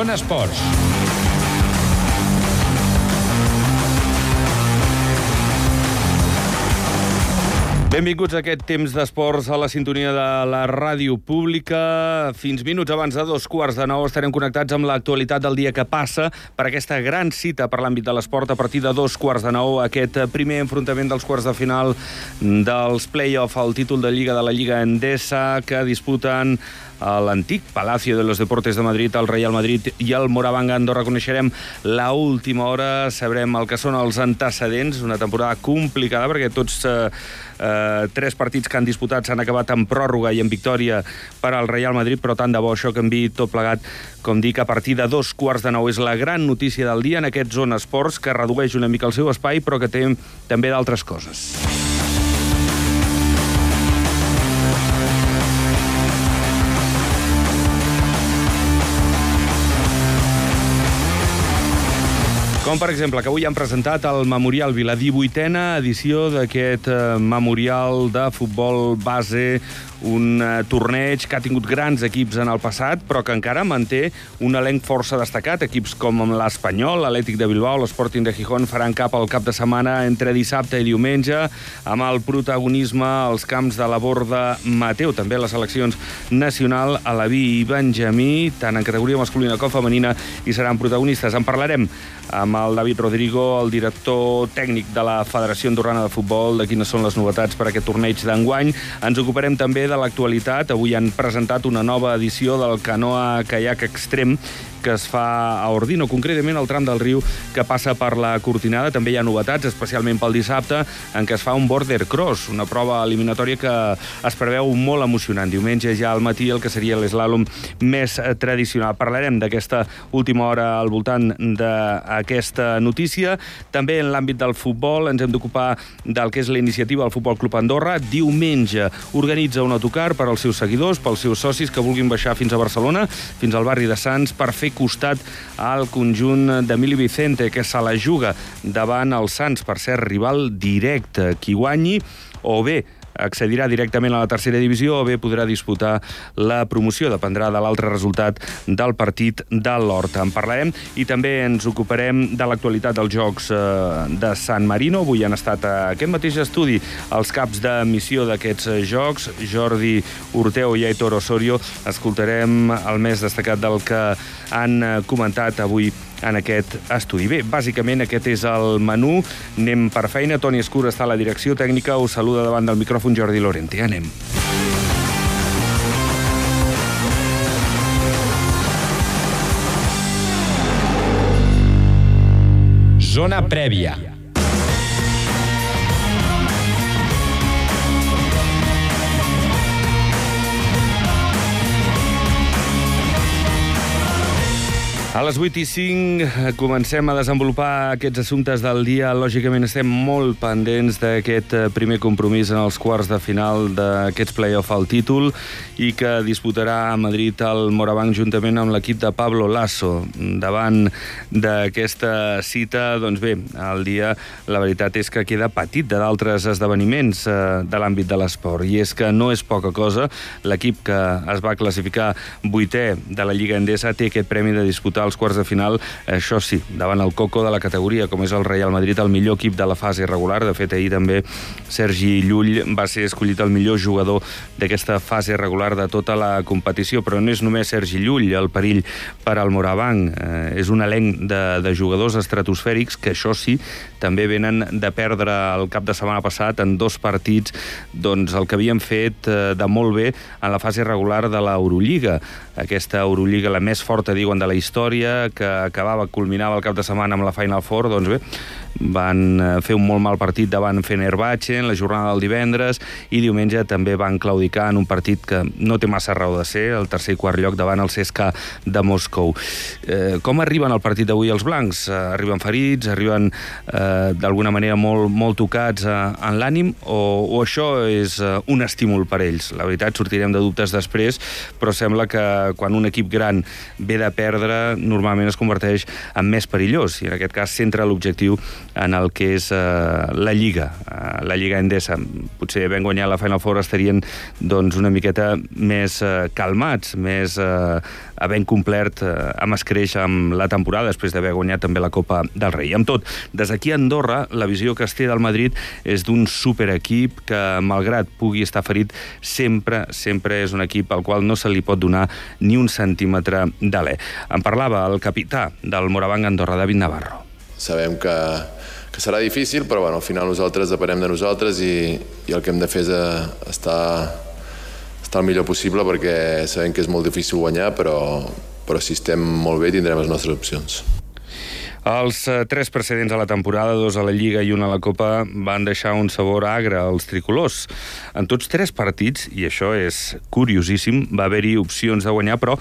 Zona Esports. Benvinguts a aquest temps d'esports a la sintonia de la ràdio pública. Fins minuts abans de dos quarts de nou estarem connectats amb l'actualitat del dia que passa per aquesta gran cita per l'àmbit de l'esport a partir de dos quarts de nou, aquest primer enfrontament dels quarts de final dels play-off al títol de Lliga de la Lliga Endesa que disputen a l'antic Palacio de los Deportes de Madrid, el Real Madrid i el Moravanga Andorra. Coneixerem la última hora, sabrem el que són els antecedents, una temporada complicada perquè tots eh, eh, tres partits que han disputat s'han acabat en pròrroga i en victòria per al Real Madrid, però tant de bo això canvi tot plegat, com dic, a partir de dos quarts de nou. És la gran notícia del dia en aquest Zona Esports, que redueix una mica el seu espai, però que té també d'altres coses. Com, per exemple, que avui han presentat el Memorial Vila, 18a edició d'aquest eh, Memorial de Futbol Base, un eh, torneig que ha tingut grans equips en el passat, però que encara manté un elenc força destacat. Equips com l'Espanyol, l'Atlètic de Bilbao, l'Sporting de Gijón faran cap al cap de setmana entre dissabte i diumenge, amb el protagonisme als camps de la Borda Mateu. També les seleccions nacional, Alaví i Benjamí, tant en categoria masculina com femenina, i seran protagonistes. En parlarem amb el David Rodrigo, el director tècnic de la Federació Andorrana de Futbol, de quines són les novetats per a aquest torneig d'enguany. Ens ocuparem també de l'actualitat. Avui han presentat una nova edició del canoa caiac extrem que es fa a Ordino, concretament al tram del riu que passa per la Cortinada. També hi ha novetats, especialment pel dissabte, en què es fa un border cross, una prova eliminatòria que es preveu molt emocionant. Diumenge ja al matí el que seria l'eslàlom més eh, tradicional. Parlarem d'aquesta última hora al voltant d'aquesta notícia. També en l'àmbit del futbol ens hem d'ocupar del que és la iniciativa del Futbol Club Andorra. Diumenge organitza un autocar per als seus seguidors, pels seus socis que vulguin baixar fins a Barcelona, fins al barri de Sants, per fer costat al conjunt d'Emili Vicente, que se la juga davant el Sants, per ser rival directe. Qui guanyi o bé accedirà directament a la tercera divisió o bé podrà disputar la promoció. Dependrà de l'altre resultat del partit de l'Horta. En parlarem i també ens ocuparem de l'actualitat dels Jocs eh, de San Marino. Avui han estat a aquest mateix estudi els caps de missió d'aquests Jocs, Jordi Urteu i Aitor Osorio. Escoltarem el més destacat del que han comentat avui en aquest estudi. Bé, bàsicament aquest és el menú. Anem per feina. Toni Escura està a la direcció tècnica. Us saluda davant del micròfon Jordi Lorente. Anem. Zona prèvia. A les 8 i 5 eh, comencem a desenvolupar aquests assumptes del dia. Lògicament estem molt pendents d'aquest eh, primer compromís en els quarts de final d'aquests play-off al títol i que disputarà a Madrid el Morabanc juntament amb l'equip de Pablo Lasso. Davant d'aquesta cita, doncs bé, el dia la veritat és que queda petit de d'altres esdeveniments eh, de l'àmbit de l'esport i és que no és poca cosa. L'equip que es va classificar vuitè de la Lliga Endesa té aquest premi de disputar els quarts de final, això sí, davant el coco de la categoria, com és el Real Madrid, el millor equip de la fase regular. De fet, ahir també Sergi Llull va ser escollit el millor jugador d'aquesta fase regular de tota la competició, però no és només Sergi Llull el perill per al Morabanc. Eh, és un elenc de, de jugadors estratosfèrics que, això sí, també venen de perdre el cap de setmana passat en dos partits doncs, el que havien fet eh, de molt bé en la fase regular de l'Eurolliga. Aquesta Eurolliga, la més forta, diuen, de la història, que acabava, culminava el cap de setmana amb la Final Four, doncs bé, van eh, fer un molt mal partit davant Fenerbahce en la jornada del divendres i diumenge també van claudicar en un partit que no té massa raó de ser, el tercer i quart lloc davant el CSKA de Moscou. Eh, com arriben al partit d'avui els blancs? Eh, arriben ferits, arriben eh, d'alguna manera molt, molt tocats eh, en l'ànim o, o això és eh, un estímul per ells? La veritat, sortirem de dubtes després, però sembla que quan un equip gran ve de perdre, normalment es converteix en més perillós i en aquest cas centra l'objectiu en el que és eh, la Lliga, eh, la Lliga Endesa. Potser ben guanyat la Final Four estarien doncs, una miqueta més eh, calmats, més eh, havent complert eh, amb escreix amb la temporada després d'haver guanyat també la Copa del Rei. Amb tot, des d'aquí a Andorra, la visió que es té del Madrid és d'un superequip que, malgrat pugui estar ferit, sempre, sempre és un equip al qual no se li pot donar ni un centímetre d'alè. En parlava el capità del Morabanc Andorra, David Navarro. Sabem que, que serà difícil, però bueno, al final nosaltres depenem de nosaltres i, i el que hem de fer és eh, estar estar el millor possible perquè sabem que és molt difícil guanyar, però, però si estem molt bé tindrem les nostres opcions. Els eh, tres precedents a la temporada, dos a la Lliga i una a la Copa, van deixar un sabor agre als tricolors. En tots tres partits, i això és curiosíssim, va haver-hi opcions de guanyar, però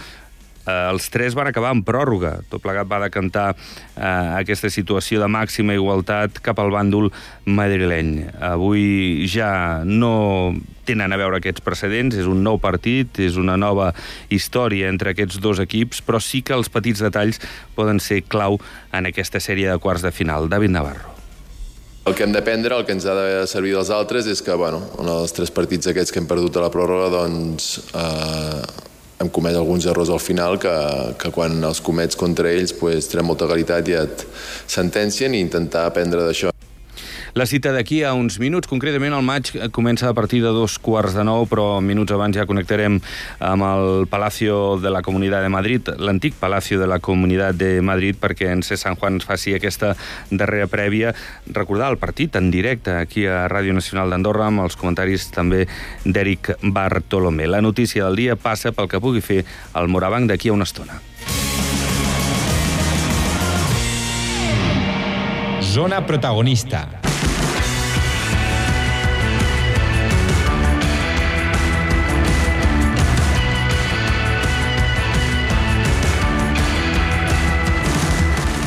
eh, els tres van acabar en pròrroga. Tot plegat va decantar eh, aquesta situació de màxima igualtat cap al bàndol madrileny. Avui ja no tenen a veure aquests precedents, és un nou partit, és una nova història entre aquests dos equips, però sí que els petits detalls poden ser clau en aquesta sèrie de quarts de final. David Navarro. El que hem d'aprendre, el que ens ha de servir dels altres, és que, bueno, en els tres partits aquests que hem perdut a la pròrroga, doncs, eh, hem comès alguns errors al final que, que quan els comets contra ells pues, tenen molta qualitat i et sentencien i intentar aprendre d'això. La cita d'aquí a uns minuts, concretament el maig comença a partir de dos quarts de nou, però minuts abans ja connectarem amb el Palacio de la Comunitat de Madrid, l'antic Palacio de la Comunitat de Madrid, perquè en C. San Juan faci aquesta darrera prèvia. Recordar el partit en directe aquí a Ràdio Nacional d'Andorra amb els comentaris també d'Eric Bartolomé. La notícia del dia passa pel que pugui fer el Morabanc d'aquí a una estona. Zona protagonista.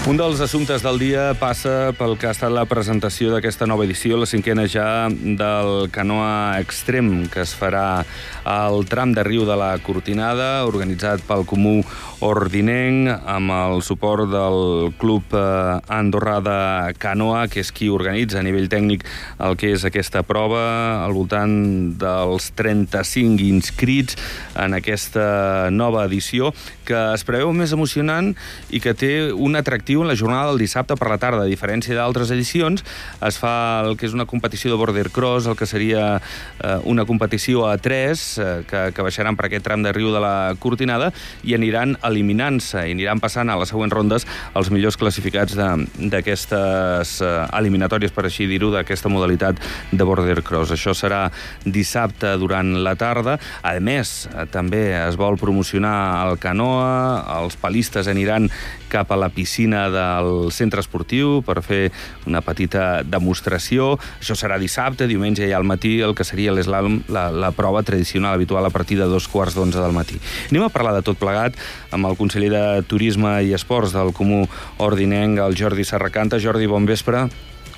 Un dels assumptes del dia passa pel que ha estat la presentació d'aquesta nova edició, la cinquena ja del canoa extrem, que es farà al tram de riu de la Cortinada, organitzat pel Comú Ordinenc, amb el suport del Club eh, Andorrà de Canoa, que és qui organitza a nivell tècnic el que és aquesta prova, al voltant dels 35 inscrits en aquesta nova edició, que es preveu més emocionant i que té un atractiu en la jornada del dissabte per la tarda. A diferència d'altres edicions, es fa el que és una competició de border cross, el que seria eh, una competició a tres, eh, que, que baixaran per aquest tram de riu de la Cortinada, i aniran eliminant-se, i aniran passant a les següents rondes els millors classificats d'aquestes eh, eliminatòries, per així dir-ho, d'aquesta modalitat de border cross. Això serà dissabte durant la tarda. A més, eh, també es vol promocionar el canoa, els palistes aniran cap a la piscina del centre esportiu per fer una petita demostració. Això serà dissabte, diumenge i al matí, el que seria l'eslam, la, la prova tradicional habitual a partir de dos quarts d'onze del matí. Anem a parlar de tot plegat amb el conseller de Turisme i Esports del Comú Ordinenc, el Jordi Serracanta. Jordi, bon vespre.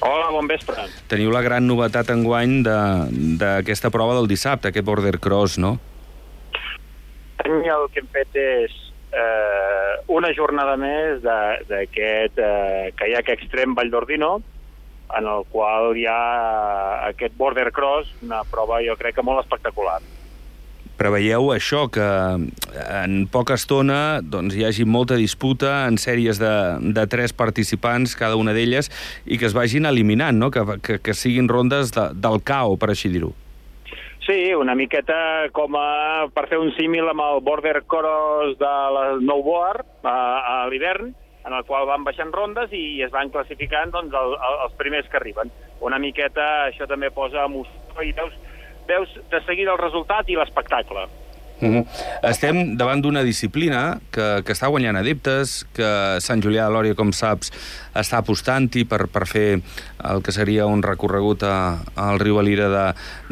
Hola, bon vespre. Teniu la gran novetat enguany d'aquesta prova del dissabte, aquest border cross, no? El que hem fet és eh, una jornada més d'aquest eh, caiac extrem Vall d'Ordino, en el qual hi ha aquest border cross, una prova jo crec que molt espectacular. Preveieu això, que en poca estona doncs, hi hagi molta disputa en sèries de, de tres participants, cada una d'elles, i que es vagin eliminant, no? que, que, que siguin rondes de, del cau, per així dir-ho. Sí, una miqueta com a, per fer un símil amb el Border Cross de la Snowboard a, a l'hivern, en el qual van baixant rondes i es van classificant doncs, el, el, els primers que arriben. Una miqueta això també posa emoció i veus, veus de seguida el resultat i l'espectacle. Uh -huh. Estem davant d'una disciplina que, que està guanyant adeptes, que Sant Julià de Lòria, com saps, està apostant-hi per, per fer el que seria un recorregut a, al riu Alira de,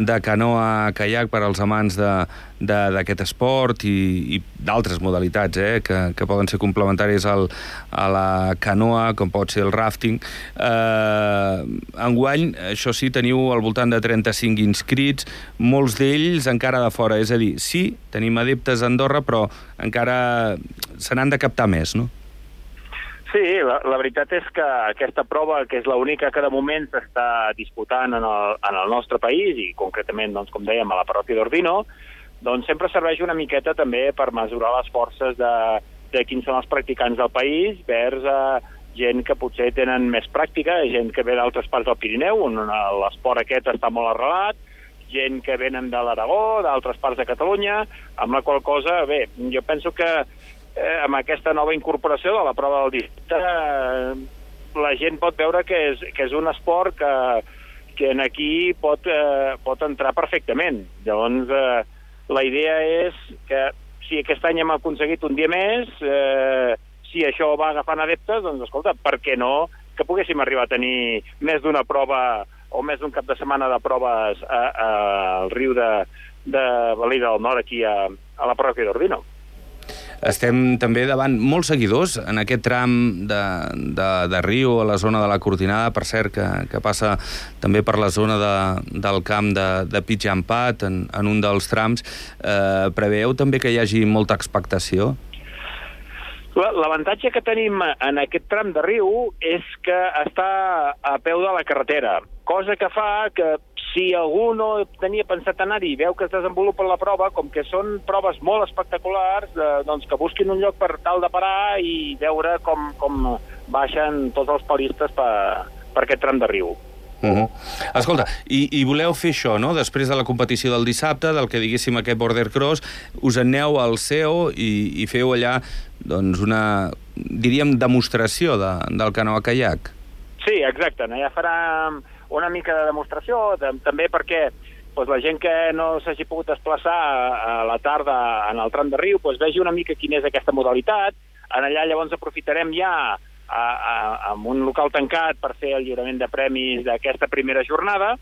de canoa a caiac per als amants d'aquest esport i, i d'altres modalitats eh, que, que poden ser complementaris al, a la canoa, com pot ser el rafting. Eh, enguany, això sí, teniu al voltant de 35 inscrits, molts d'ells encara de fora, és a dir, sí, tenim adeptes a Andorra, però encara se n'han de captar més, no? Sí, la, la veritat és que aquesta prova, que és l'única que de moment s'està disputant en el, en el nostre país, i concretament, doncs, com dèiem, a la parròquia d'Ordino, doncs sempre serveix una miqueta també per mesurar les forces de, de quins són els practicants del país vers a gent que potser tenen més pràctica, gent que ve d'altres parts del Pirineu, on l'esport aquest està molt arrelat, gent que venen de l'Aragó, d'altres parts de Catalunya, amb la qual cosa, bé, jo penso que eh, amb aquesta nova incorporació de la prova del dissabte eh, la gent pot veure que és, que és un esport que, que en aquí pot, eh, pot entrar perfectament. Llavors, eh, la idea és que si aquest any hem aconseguit un dia més, eh, si això va agafant adeptes, doncs escolta, per què no que poguéssim arribar a tenir més d'una prova o més d'un cap de setmana de proves a, a, al riu de, de Valida del Nord, aquí a, a la parròquia d'Ordino. Estem també davant molts seguidors en aquest tram de, de, de riu a la zona de la Cortinada, per cert, que, que passa també per la zona de, del camp de, de Pitjampat, en, en un dels trams. Eh, preveu també que hi hagi molta expectació? L'avantatge que tenim en aquest tram de riu és que està a peu de la carretera, cosa que fa que si algú no tenia pensat anar-hi i veu que es desenvolupa la prova, com que són proves molt espectaculars, eh, doncs que busquin un lloc per tal de parar i veure com, com baixen tots els palistes per, per aquest tram de riu. Uh -huh. Escolta, i, i voleu fer això, no? Després de la competició del dissabte, del que diguéssim aquest Border Cross, us aneu al CEO i, i feu allà doncs una, diríem, demostració de, del canoa kayak. Sí, exacte. Allà farà una mica de demostració, de, també perquè doncs, la gent que no s'hagi pogut desplaçar a la tarda en el tram de riu doncs, vegi una mica quina és aquesta modalitat. En allà llavors aprofitarem ja a, a, amb un local tancat per fer el lliurament de premis d'aquesta primera jornada.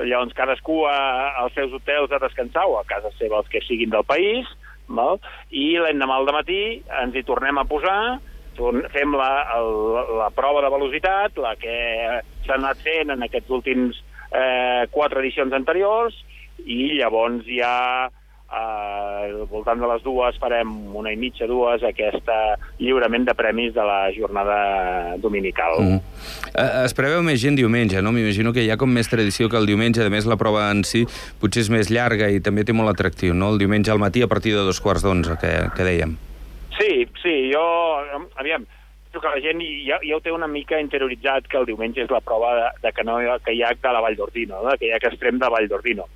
Llavors cadascú a, als seus hotels a descansar o a casa seva els que siguin del país. Val? I l'endemà al matí ens hi tornem a posar fem la, el, la prova de velocitat, la que s'ha anat fent en aquests últims eh, quatre edicions anteriors, i llavors ja eh, al voltant de les dues farem una i mitja, dues, aquest lliurament de premis de la jornada dominical. Mm. Eh, es preveu més gent diumenge, no? M'imagino que hi ha com més tradició que el diumenge, a més la prova en si potser és més llarga i també té molt atractiu, no? El diumenge al matí a partir de dos quarts d'onze, que, que dèiem. Sí, sí, jo, aviam, que la gent ja, ja ho té una mica interioritzat que el diumenge és la prova de, de canoa caiac de la Vall d'Ordino, de caiac extrem de Vall d'Ordino.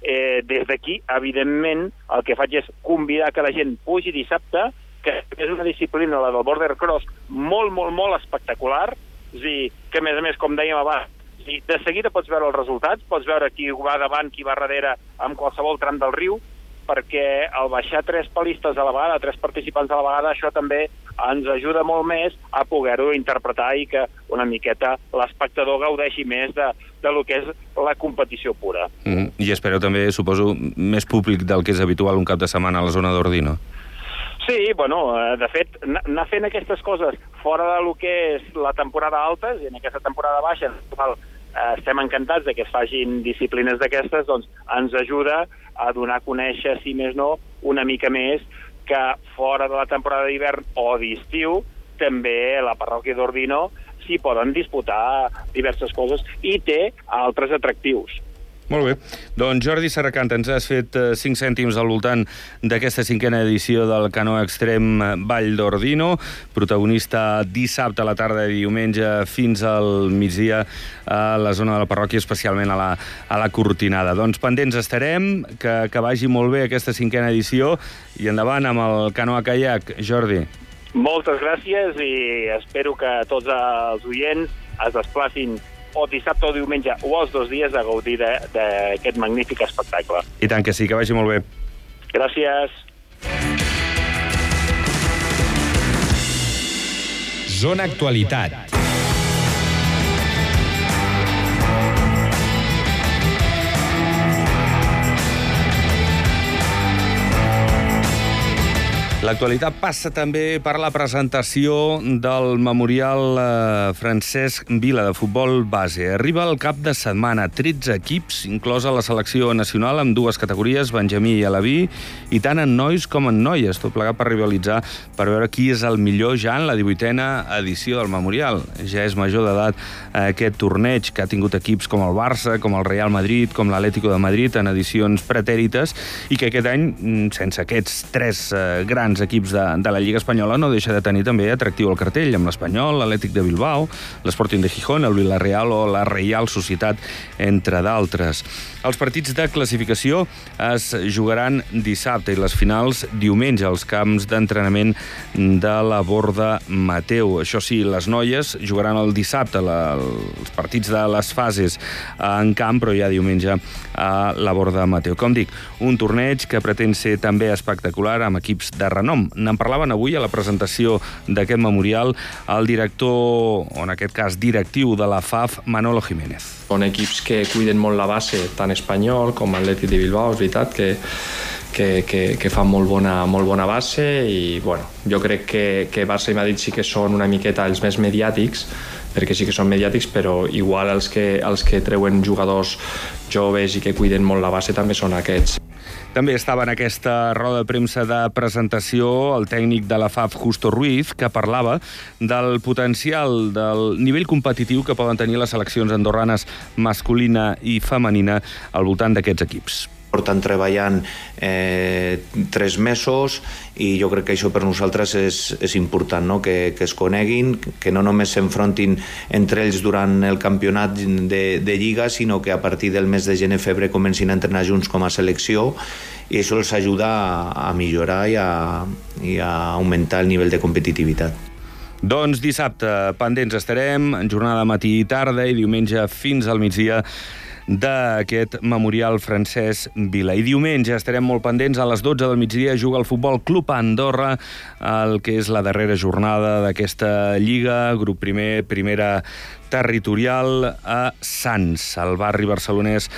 Eh, des d'aquí, evidentment, el que faig és convidar que la gent pugi dissabte, que és una disciplina, la del border cross, molt, molt, molt espectacular, és dir, que a més a més, com dèiem abans, de seguida pots veure els resultats, pots veure qui va davant, qui va darrere amb qualsevol tram del riu, perquè al baixar tres palistes a la vegada, tres participants a la vegada, això també ens ajuda molt més a poder-ho interpretar i que una miqueta l'espectador gaudeixi més de, de lo que és la competició pura. Mm, I espereu també, suposo, més públic del que és habitual un cap de setmana a la zona d'Ordino. Sí, bueno, eh, de fet, anar fent aquestes coses fora de lo que és la temporada alta, i en aquesta temporada baixa, estem encantats de que es facin disciplines d'aquestes, doncs ens ajuda a donar a conèixer, si més no, una mica més que fora de la temporada d'hivern o d'estiu també la parròquia d'Ordino s'hi poden disputar diverses coses i té altres atractius. Molt bé. Doncs Jordi Serracant, ens has fet eh, 5 cèntims al voltant d'aquesta cinquena edició del Canoa Extrem Vall d'Ordino, protagonista dissabte a la tarda i diumenge fins al migdia a la zona de la parròquia, especialment a la, a la Cortinada. Doncs pendents estarem, que, que vagi molt bé aquesta cinquena edició i endavant amb el Canoa Kayak. Jordi. Moltes gràcies i espero que tots els oients es desplacin o dissabte o diumenge o els dos dies a gaudir d'aquest magnífic espectacle. I tant que sí, que vagi molt bé. Gràcies. Zona Actualitat. L'actualitat passa també per la presentació del Memorial eh, Francesc Vila de futbol base. Arriba el cap de setmana, 13 equips, inclosa la selecció nacional amb dues categories, Benjamí i Alaví, i tant en nois com en noies, tot plegat per rivalitzar per veure qui és el millor ja en la 18a edició del Memorial. Ja és major d'edat aquest torneig que ha tingut equips com el Barça, com el Real Madrid, com l'Atlético de Madrid en edicions pretèrites i que aquest any, mm, sense aquests tres eh, grans grans equips de, de la Lliga Espanyola no deixa de tenir també atractiu el cartell, amb l'Espanyol, l'Atlètic de Bilbao, l'Sporting de Gijón, el Villarreal o la Reial Societat, entre d'altres. Els partits de classificació es jugaran dissabte i les finals diumenge als camps d'entrenament de la Borda Mateu. Això sí, les noies jugaran el dissabte la, els partits de les fases en camp, però ja diumenge a la Borda Mateu. Com dic, un torneig que pretén ser també espectacular amb equips de renom. N'en parlaven avui a la presentació d'aquest memorial el director, o en aquest cas directiu de la FAF, Manolo Jiménez. Són equips que cuiden molt la base, tant espanyol com Atlètic de Bilbao, és veritat que que, que, que fan molt bona, molt bona base i bueno, jo crec que, que Barça i Madrid sí que són una miqueta els més mediàtics perquè sí que són mediàtics, però igual els que, els que treuen jugadors joves i que cuiden molt la base també són aquests. També estava en aquesta roda de premsa de presentació el tècnic de la FAF, Justo Ruiz, que parlava del potencial, del nivell competitiu que poden tenir les seleccions andorranes masculina i femenina al voltant d'aquests equips porten treballant eh, tres mesos i jo crec que això per nosaltres és, és important, no? que, que es coneguin, que no només s'enfrontin entre ells durant el campionat de, de Lliga, sinó que a partir del mes de gener-febre comencin a entrenar junts com a selecció i això els ajuda a, a millorar i a, i a augmentar el nivell de competitivitat. Doncs dissabte pendents estarem, en jornada matí i tarda i diumenge fins al migdia d'aquest memorial francès Vila. I diumenge estarem molt pendents, a les 12 del migdia juga el Futbol Club Andorra, el que és la darrera jornada d'aquesta Lliga, grup primer, primera territorial a Sants. Al barri barcelonès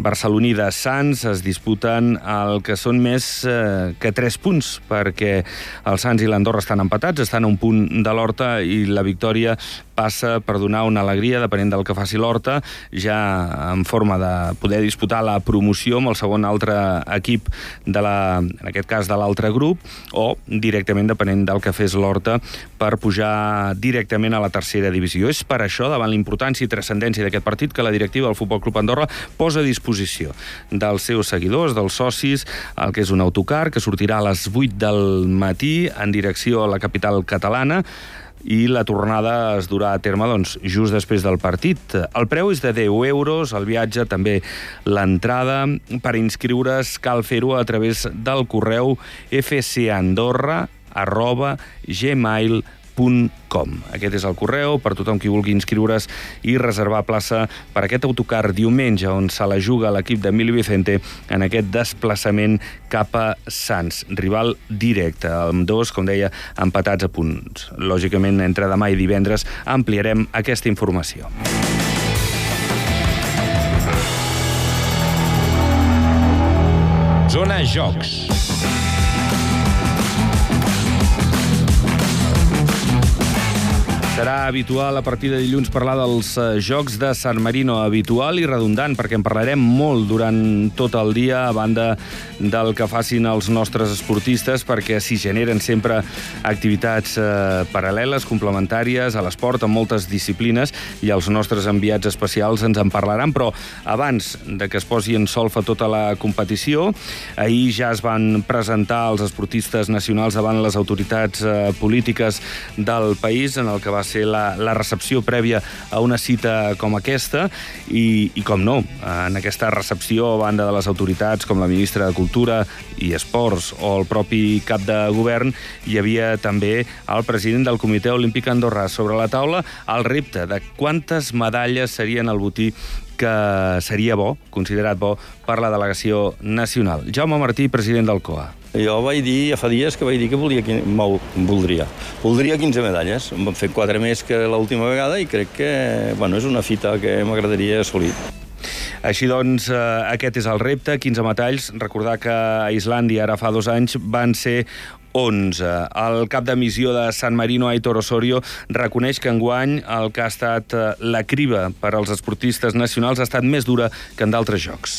barceloní de Sants es disputen el que són més eh, que 3 punts, perquè el Sants i l'Andorra estan empatats, estan a un punt de l'Horta i la victòria passa per donar una alegria, depenent del que faci l'Horta, ja en forma de poder disputar la promoció amb el segon altre equip, de la, en aquest cas de l'altre grup, o directament depenent del que fes l'Horta per pujar directament a la tercera divisió. És per això, davant davant la importància i transcendència d'aquest partit que la directiva del Futbol Club Andorra posa a disposició dels seus seguidors, dels socis, el que és un autocar que sortirà a les 8 del matí en direcció a la capital catalana i la tornada es durà a terme doncs, just després del partit. El preu és de 10 euros, el viatge també l'entrada. Per inscriure's cal fer-ho a través del correu fcandorra arroba gmail.com www.autocar.com. Aquest és el correu per tothom qui vulgui inscriure's i reservar plaça per aquest autocar diumenge on se la juga l'equip d'Emili Vicente en aquest desplaçament cap a Sants. Rival directe, amb dos, com deia, empatats a punts. Lògicament, entre demà i divendres ampliarem aquesta informació. Zona Jocs. Serà habitual a partir de dilluns parlar dels uh, Jocs de San Marino, habitual i redundant, perquè en parlarem molt durant tot el dia, a banda del que facin els nostres esportistes, perquè s'hi generen sempre activitats uh, paral·leles, complementàries a l'esport, en moltes disciplines, i els nostres enviats especials ens en parlaran, però abans de que es posi en solfa tota la competició, ahir ja es van presentar els esportistes nacionals davant les autoritats uh, polítiques del país, en el que va ser la, la recepció prèvia a una cita com aquesta. I, i com no, en aquesta recepció a banda de les autoritats com la ministra de Cultura i Esports o el propi cap de govern hi havia també el president del Comitè Olímpic Andorrà sobre la taula el repte de quantes medalles serien al botí que seria bo, considerat bo, per la delegació nacional. Jaume Martí, president del COA. Jo vaig dir, ja fa dies que vaig dir que volia, voldria. Voldria 15 medalles. Em van fer 4 més que l'última vegada i crec que bueno, és una fita que m'agradaria assolir. Així doncs, eh, aquest és el repte, 15 metalls. Recordar que a Islàndia ara fa dos anys van ser 11. El cap de missió de San Marino, Aitor Osorio, reconeix que enguany el que ha estat eh, la criba per als esportistes nacionals ha estat més dura que en d'altres jocs.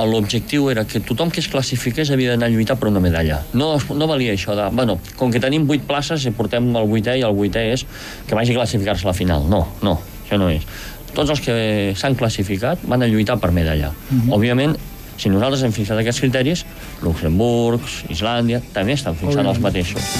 L'objectiu era que tothom que es classifiqués havia d'anar a lluitar per una medalla. No, no valia això de... Bueno, com que tenim 8 places, i portem el 8è, i el 8è és que vagi a classificar-se a la final. No, no, això no és. Tots els que s'han classificat van a lluitar per medalla. Mm -hmm. Òbviament, si nosaltres hem fixat aquests criteris, Luxemburg, Islàndia, també estan fixant els mateixos.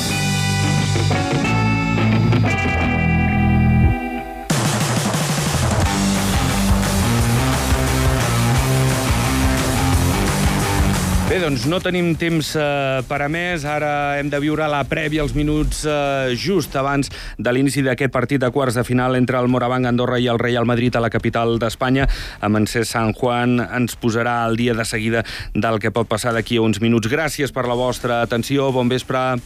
Doncs no tenim temps eh, per a més. Ara hem de viure la prèvia, els minuts eh, just abans de l'inici d'aquest partit de quarts de final entre el Moravang Andorra i el Real Madrid a la capital d'Espanya. Amb en Cés San Juan ens posarà el dia de seguida del que pot passar d'aquí a uns minuts. Gràcies per la vostra atenció. Bon vespre.